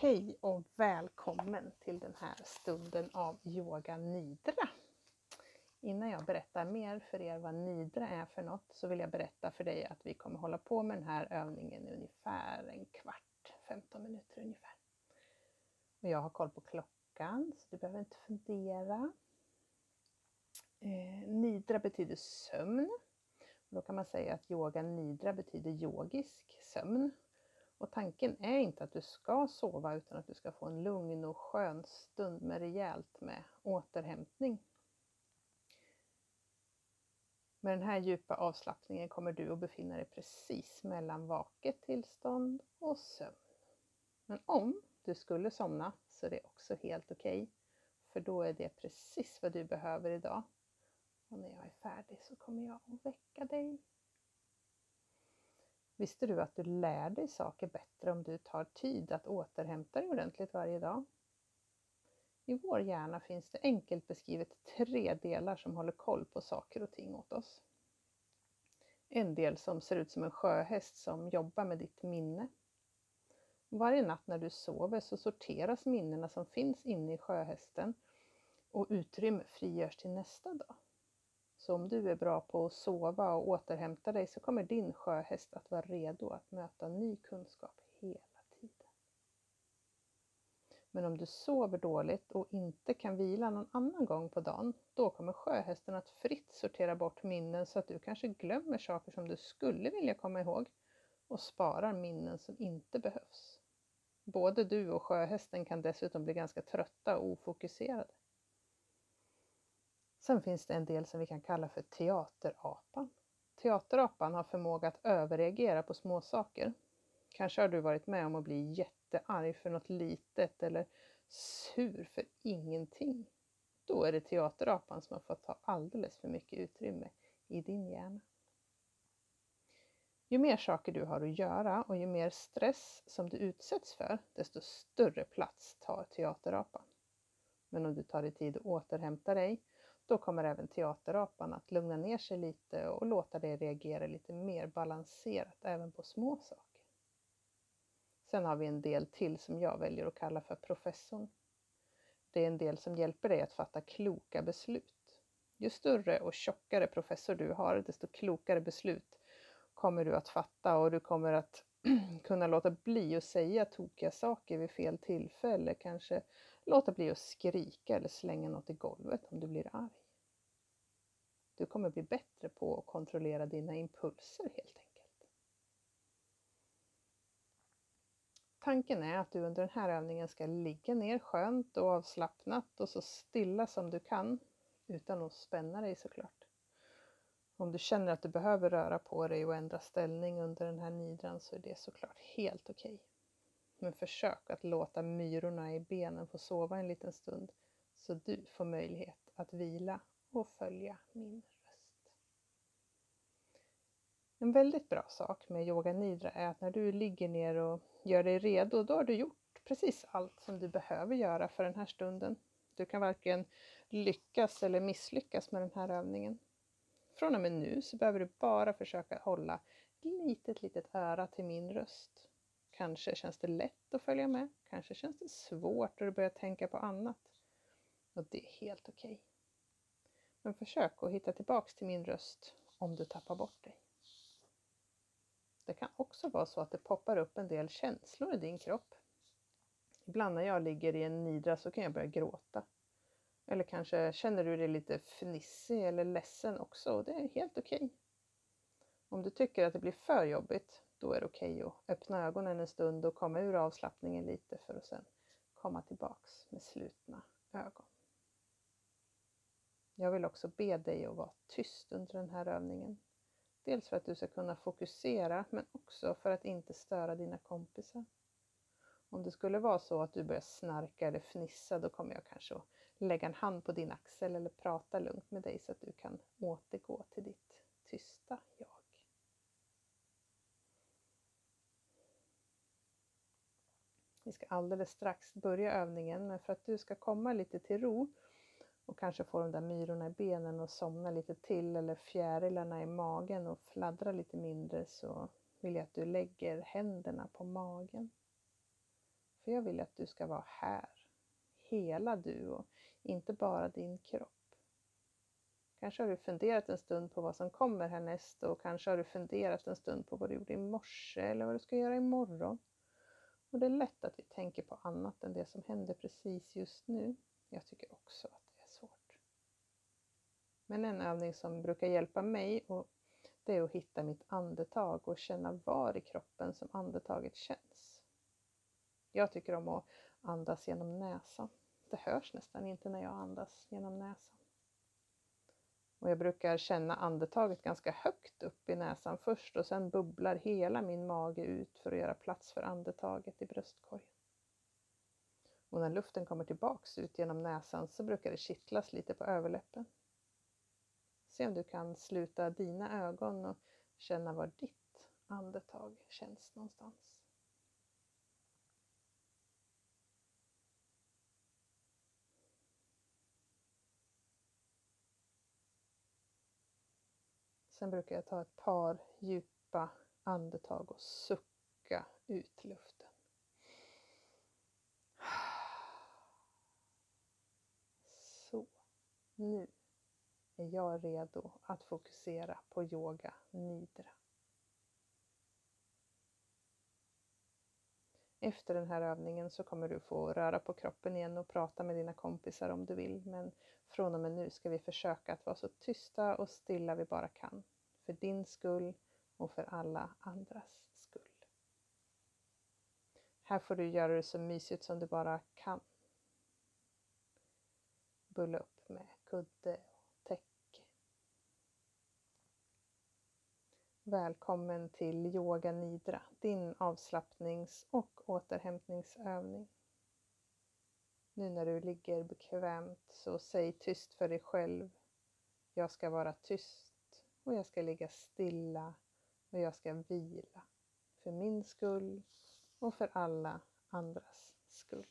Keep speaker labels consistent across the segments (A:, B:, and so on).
A: Hej och välkommen till den här stunden av Yoga Nidra. Innan jag berättar mer för er vad Nidra är för något så vill jag berätta för dig att vi kommer hålla på med den här övningen i ungefär en kvart, 15 minuter ungefär. Och jag har koll på klockan så du behöver inte fundera. Eh, nidra betyder sömn. Då kan man säga att yoga nidra betyder yogisk sömn. Och tanken är inte att du ska sova utan att du ska få en lugn och skön stund med rejält med återhämtning. Med den här djupa avslappningen kommer du att befinna dig precis mellan vaket tillstånd och sömn. Men om du skulle somna så är det också helt okej. Okay, för då är det precis vad du behöver idag. Och när jag är färdig så kommer jag att väcka dig. Visste du att du lär dig saker bättre om du tar tid att återhämta dig ordentligt varje dag? I vår hjärna finns det enkelt beskrivet tre delar som håller koll på saker och ting åt oss. En del som ser ut som en sjöhäst som jobbar med ditt minne. Varje natt när du sover så sorteras minnena som finns inne i sjöhästen och utrymme frigörs till nästa dag. Så om du är bra på att sova och återhämta dig så kommer din sjöhäst att vara redo att möta ny kunskap hela tiden. Men om du sover dåligt och inte kan vila någon annan gång på dagen, då kommer sjöhästen att fritt sortera bort minnen så att du kanske glömmer saker som du skulle vilja komma ihåg och sparar minnen som inte behövs. Både du och sjöhästen kan dessutom bli ganska trötta och ofokuserade. Sen finns det en del som vi kan kalla för teaterapan. Teaterapan har förmåga att överreagera på småsaker. Kanske har du varit med om att bli jättearg för något litet eller sur för ingenting. Då är det teaterapan som har fått ta alldeles för mycket utrymme i din hjärna. Ju mer saker du har att göra och ju mer stress som du utsätts för, desto större plats tar teaterapan. Men om du tar dig tid att återhämta dig då kommer även teaterapan att lugna ner sig lite och låta dig reagera lite mer balanserat även på små saker. Sen har vi en del till som jag väljer att kalla för professorn. Det är en del som hjälper dig att fatta kloka beslut. Ju större och tjockare professor du har, desto klokare beslut kommer du att fatta och du kommer att kunna låta bli att säga tokiga saker vid fel tillfälle, kanske låta bli att skrika eller slänga något i golvet om du blir arg. Du kommer bli bättre på att kontrollera dina impulser helt enkelt. Tanken är att du under den här övningen ska ligga ner skönt och avslappnat och så stilla som du kan utan att spänna dig såklart. Om du känner att du behöver röra på dig och ändra ställning under den här nidran så är det såklart helt okej. Okay. Men försök att låta myrorna i benen få sova en liten stund så du får möjlighet att vila och följa min röst. En väldigt bra sak med yoga nidra är att när du ligger ner och gör dig redo, då har du gjort precis allt som du behöver göra för den här stunden. Du kan varken lyckas eller misslyckas med den här övningen. Från och med nu så behöver du bara försöka hålla litet, litet öra till min röst. Kanske känns det lätt att följa med, kanske känns det svårt och du börjar tänka på annat. Och det är helt okej. Okay. Men försök att hitta tillbaks till min röst om du tappar bort dig. Det kan också vara så att det poppar upp en del känslor i din kropp. Ibland när jag ligger i en nidra så kan jag börja gråta. Eller kanske känner du dig lite fnissig eller ledsen också och det är helt okej. Okay. Om du tycker att det blir för jobbigt, då är det okej okay att öppna ögonen en stund och komma ur avslappningen lite för att sen komma tillbaks med slutna ögon. Jag vill också be dig att vara tyst under den här övningen. Dels för att du ska kunna fokusera men också för att inte störa dina kompisar. Om det skulle vara så att du börjar snarka eller fnissa då kommer jag kanske att lägga en hand på din axel eller prata lugnt med dig så att du kan återgå till ditt tysta jag. Vi ska alldeles strax börja övningen men för att du ska komma lite till ro och kanske få de där myrorna i benen och somna lite till eller fjärilarna i magen och fladdra lite mindre så vill jag att du lägger händerna på magen. För jag vill att du ska vara här, hela du och inte bara din kropp. Kanske har du funderat en stund på vad som kommer härnäst och kanske har du funderat en stund på vad du gjorde i morse eller vad du ska göra imorgon. Och det är lätt att vi tänker på annat än det som händer precis just nu. Jag tycker också att. Men en övning som brukar hjälpa mig och det är att hitta mitt andetag och känna var i kroppen som andetaget känns. Jag tycker om att andas genom näsan. Det hörs nästan inte när jag andas genom näsan. Och jag brukar känna andetaget ganska högt upp i näsan först och sen bubblar hela min mage ut för att göra plats för andetaget i bröstkorgen. Och när luften kommer tillbaks ut genom näsan så brukar det kittlas lite på överläppen. Se om du kan sluta dina ögon och känna var ditt andetag känns någonstans. Sen brukar jag ta ett par djupa andetag och sucka ut luften. Så, nu är jag redo att fokusera på yoga nidra. Efter den här övningen så kommer du få röra på kroppen igen och prata med dina kompisar om du vill. Men från och med nu ska vi försöka att vara så tysta och stilla vi bara kan. För din skull och för alla andras skull. Här får du göra det så mysigt som du bara kan. Bulla upp med kudde och täcke. Välkommen till Yoga Nidra, din avslappnings och återhämtningsövning. Nu när du ligger bekvämt så säg tyst för dig själv. Jag ska vara tyst och jag ska ligga stilla och jag ska vila. För min skull och för alla andras skull.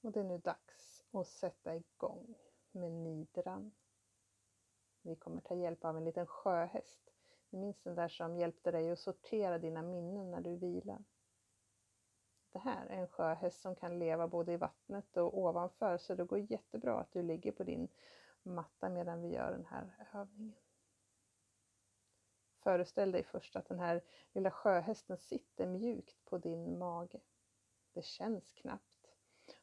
A: Och det är nu dags och sätta igång med nidran. Vi kommer ta hjälp av en liten sjöhäst. Du minns den där som hjälpte dig att sortera dina minnen när du vilar. Det här är en sjöhäst som kan leva både i vattnet och ovanför så det går jättebra att du ligger på din matta medan vi gör den här övningen. Föreställ dig först att den här lilla sjöhästen sitter mjukt på din mage. Det känns knappt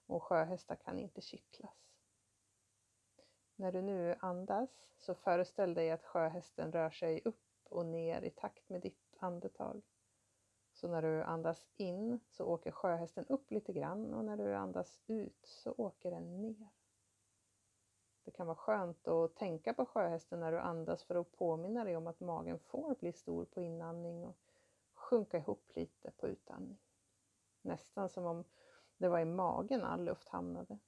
A: och sjöhästar kan inte kittlas. När du nu andas så föreställ dig att sjöhästen rör sig upp och ner i takt med ditt andetag. Så när du andas in så åker sjöhästen upp lite grann och när du andas ut så åker den ner. Det kan vara skönt att tänka på sjöhästen när du andas för att påminna dig om att magen får bli stor på inandning och sjunka ihop lite på utandning. Nästan som om det var i magen all luft hamnade.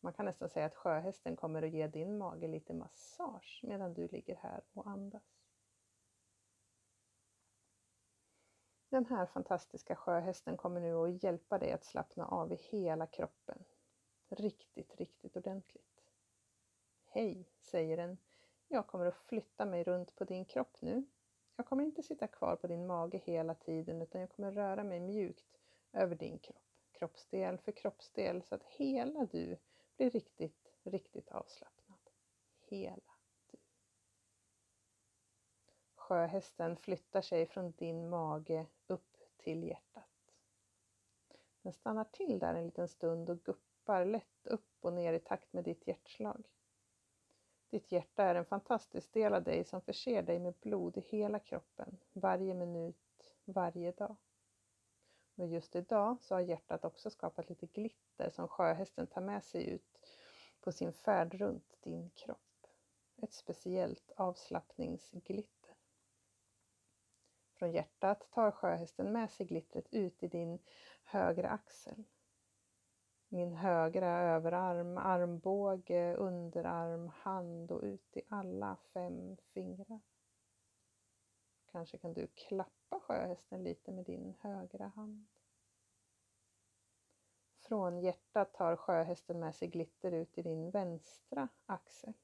A: Man kan nästan säga att sjöhästen kommer att ge din mage lite massage medan du ligger här och andas. Den här fantastiska sjöhästen kommer nu att hjälpa dig att slappna av i hela kroppen. Riktigt, riktigt ordentligt. Hej, säger den. Jag kommer att flytta mig runt på din kropp nu. Jag kommer inte sitta kvar på din mage hela tiden utan jag kommer röra mig mjukt över din kropp, kroppsdel för kroppsdel så att hela du blir riktigt, riktigt avslappnad. Hela. du. Sjöhästen flyttar sig från din mage upp till hjärtat. Den stannar till där en liten stund och guppar lätt upp och ner i takt med ditt hjärtslag. Ditt hjärta är en fantastisk del av dig som förser dig med blod i hela kroppen, varje minut, varje dag. Men just idag så har hjärtat också skapat lite glitter som sjöhästen tar med sig ut på sin färd runt din kropp. Ett speciellt avslappningsglitter. Från hjärtat tar sjöhästen med sig glittret ut i din högra axel. Min högra överarm, armbåge, underarm, hand och ut i alla fem fingrar. Kanske kan du klappa sjöhästen lite med din högra hand. Från hjärtat tar sjöhästen med sig glitter ut i din vänstra axel.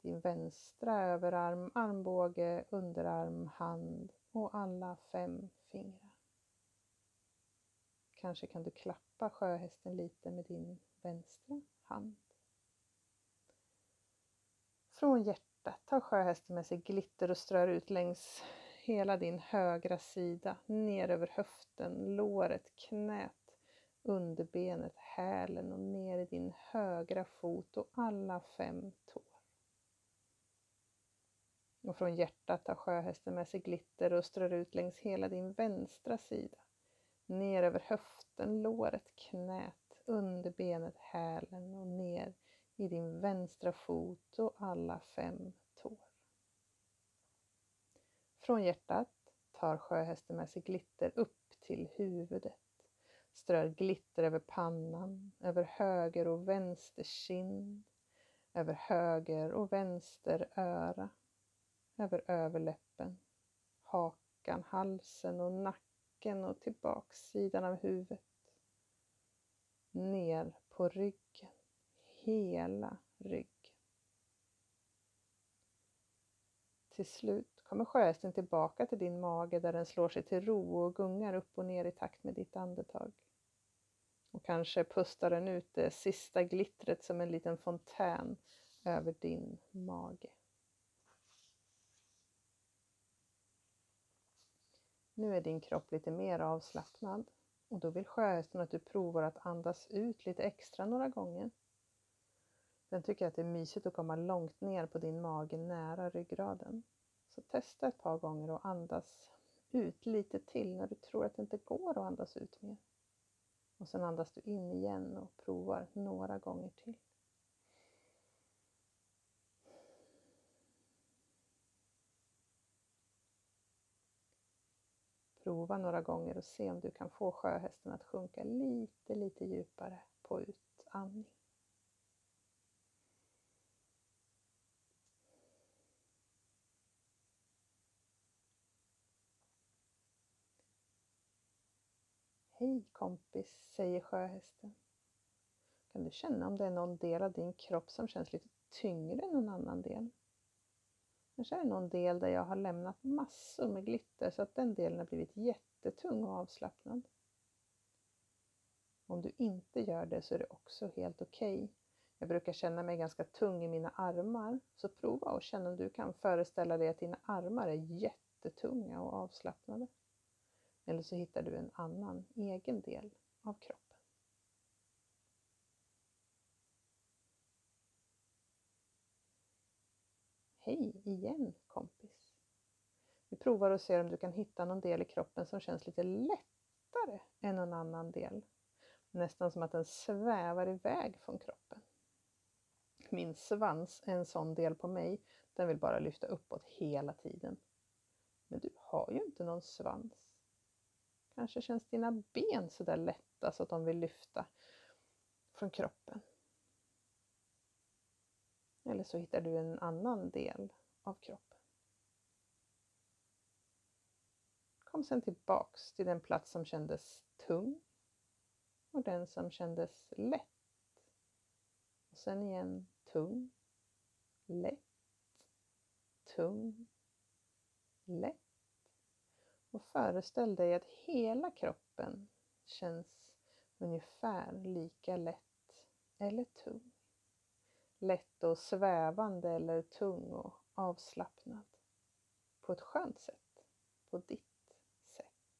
A: din vänstra överarm, armbåge, underarm, hand och alla fem fingrar. Kanske kan du klappa sjöhästen lite med din vänstra hand. Från hjärtat tar sjöhästen med sig glitter och strör ut längs hela din högra sida, ner över höften, låret, knät, underbenet, hälen och ner i din högra fot och alla fem tår. Och från hjärtat tar sjöhästen med sig glitter och strör ut längs hela din vänstra sida, ner över höften, låret, knät, underbenet, hälen och ner i din vänstra fot och alla fem. Från hjärtat tar sjöhästen med sig glitter upp till huvudet, strör glitter över pannan, över höger och vänster kind, över höger och vänster öra, över överläppen, hakan, halsen och nacken och till baksidan av huvudet. Ner på ryggen, hela ryggen. Till slut kommer sjöhästen tillbaka till din mage där den slår sig till ro och gungar upp och ner i takt med ditt andetag. Och kanske pustar den ut det sista glittret som en liten fontän över din mage. Nu är din kropp lite mer avslappnad och då vill sjöhästen att du provar att andas ut lite extra några gånger. Den tycker att det är mysigt att komma långt ner på din mage nära ryggraden. Så testa ett par gånger och andas ut lite till när du tror att det inte går att andas ut mer. Och sen andas du in igen och provar några gånger till. Prova några gånger och se om du kan få sjöhästen att sjunka lite, lite djupare på utandning. Hej kompis, säger sjöhästen. Kan du känna om det är någon del av din kropp som känns lite tyngre än någon annan del? Kanske är det någon del där jag har lämnat massor med glitter så att den delen har blivit jättetung och avslappnad. Om du inte gör det så är det också helt okej. Okay. Jag brukar känna mig ganska tung i mina armar, så prova och känn om du kan föreställa dig att dina armar är jättetunga och avslappnade. Eller så hittar du en annan egen del av kroppen. Hej igen kompis! Vi provar och ser om du kan hitta någon del i kroppen som känns lite lättare än någon annan del. Nästan som att den svävar iväg från kroppen. Min svans är en sån del på mig. Den vill bara lyfta uppåt hela tiden. Men du har ju inte någon svans. Kanske känns dina ben sådär lätta så att de vill lyfta från kroppen. Eller så hittar du en annan del av kroppen. Kom sen tillbaks till den plats som kändes tung och den som kändes lätt. Och sen igen tung, lätt, tung, lätt. Och föreställ dig att hela kroppen känns ungefär lika lätt eller tung. Lätt och svävande eller tung och avslappnad. På ett skönt sätt. På ditt sätt.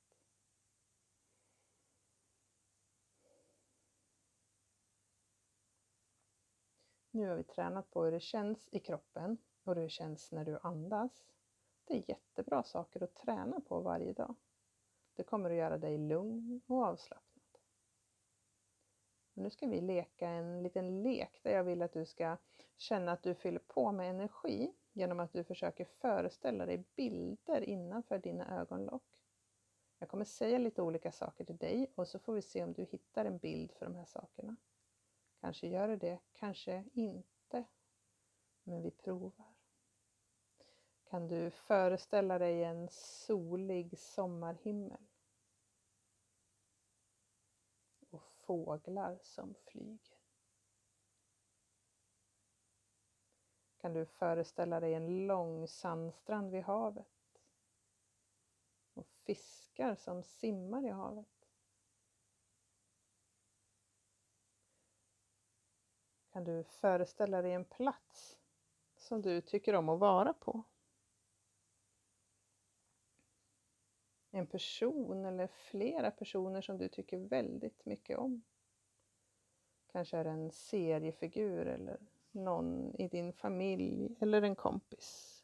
A: Nu har vi tränat på hur det känns i kroppen och hur det känns när du andas. Det är jättebra saker att träna på varje dag. Det kommer att göra dig lugn och avslappnad. Nu ska vi leka en liten lek där jag vill att du ska känna att du fyller på med energi genom att du försöker föreställa dig bilder innanför dina ögonlock. Jag kommer säga lite olika saker till dig och så får vi se om du hittar en bild för de här sakerna. Kanske gör du det, kanske inte. Men vi provar. Kan du föreställa dig en solig sommarhimmel? Och fåglar som flyger. kan du föreställa dig en lång sandstrand vid havet och fiskar som simmar i havet. Kan du föreställa dig en plats som du tycker om att vara på? En person eller flera personer som du tycker väldigt mycket om. Kanske är det en seriefigur eller någon i din familj eller en kompis.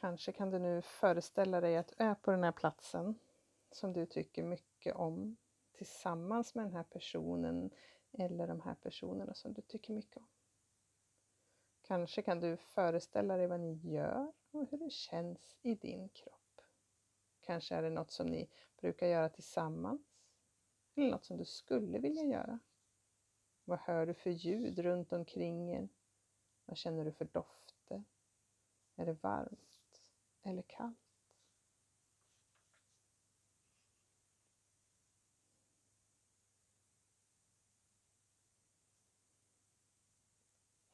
A: Kanske kan du nu föreställa dig att du är på den här platsen som du tycker mycket om tillsammans med den här personen eller de här personerna som du tycker mycket om. Kanske kan du föreställa dig vad ni gör och hur det känns i din kropp. Kanske är det något som ni brukar göra tillsammans eller något som du skulle vilja göra. Vad hör du för ljud runt omkring er? Vad känner du för dofter? Är det varmt eller kallt?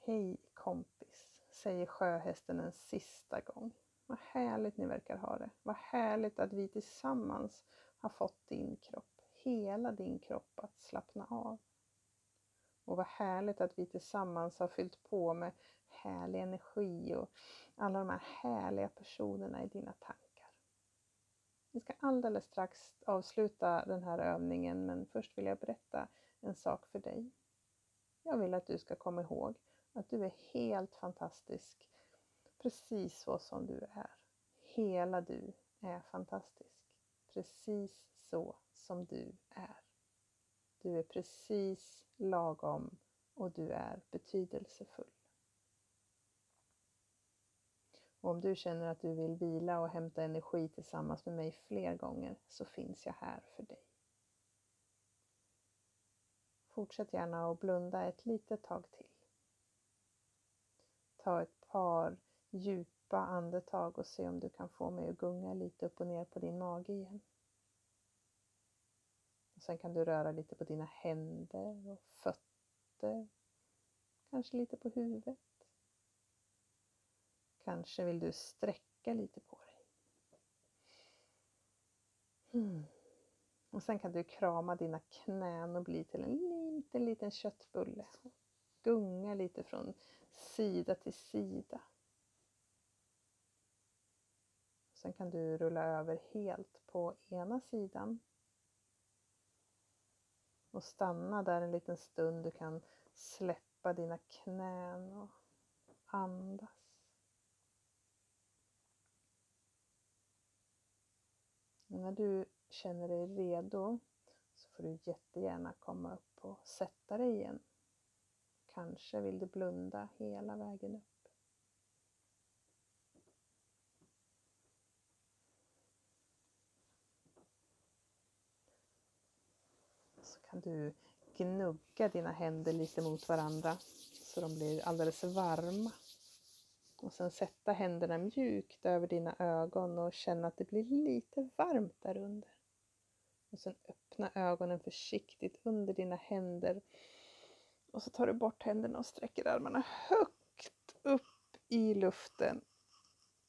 A: Hej kompis, säger sjöhästen en sista gång. Vad härligt ni verkar ha det. Vad härligt att vi tillsammans har fått din kropp, hela din kropp att slappna av. Och vad härligt att vi tillsammans har fyllt på med härlig energi och alla de här härliga personerna i dina tankar. Vi ska alldeles strax avsluta den här övningen men först vill jag berätta en sak för dig. Jag vill att du ska komma ihåg att du är helt fantastisk, precis så som du är. Hela du är fantastisk, precis så som du är. Du är precis lagom och du är betydelsefull. Och om du känner att du vill vila och hämta energi tillsammans med mig fler gånger så finns jag här för dig. Fortsätt gärna att blunda ett litet tag till ta ett par djupa andetag och se om du kan få mig att gunga lite upp och ner på din mage igen. Och sen kan du röra lite på dina händer och fötter. Kanske lite på huvudet. Kanske vill du sträcka lite på dig. Mm. Och sen kan du krama dina knän och bli till en liten, liten köttbulle. Gunga lite från sida till sida. Sen kan du rulla över helt på ena sidan och stanna där en liten stund. Du kan släppa dina knän och andas. När du känner dig redo så får du jättegärna komma upp och sätta dig igen. Kanske vill du blunda hela vägen upp. Så kan du gnugga dina händer lite mot varandra så de blir alldeles varma. Och sen sätta händerna mjukt över dina ögon och känna att det blir lite varmt där under. Och sen öppna ögonen försiktigt under dina händer och så tar du bort händerna och sträcker armarna högt upp i luften.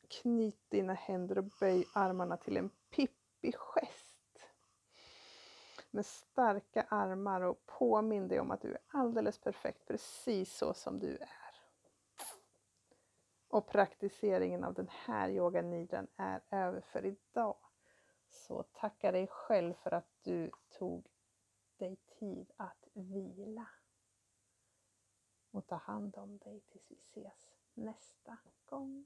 A: Knyt dina händer och böj armarna till en Pippi-gest. Med starka armar och påminn dig om att du är alldeles perfekt, precis så som du är. Och praktiseringen av den här yoganidran är över för idag. Så tacka dig själv för att du tog dig tid att vila och ta hand om dig tills vi ses nästa gång.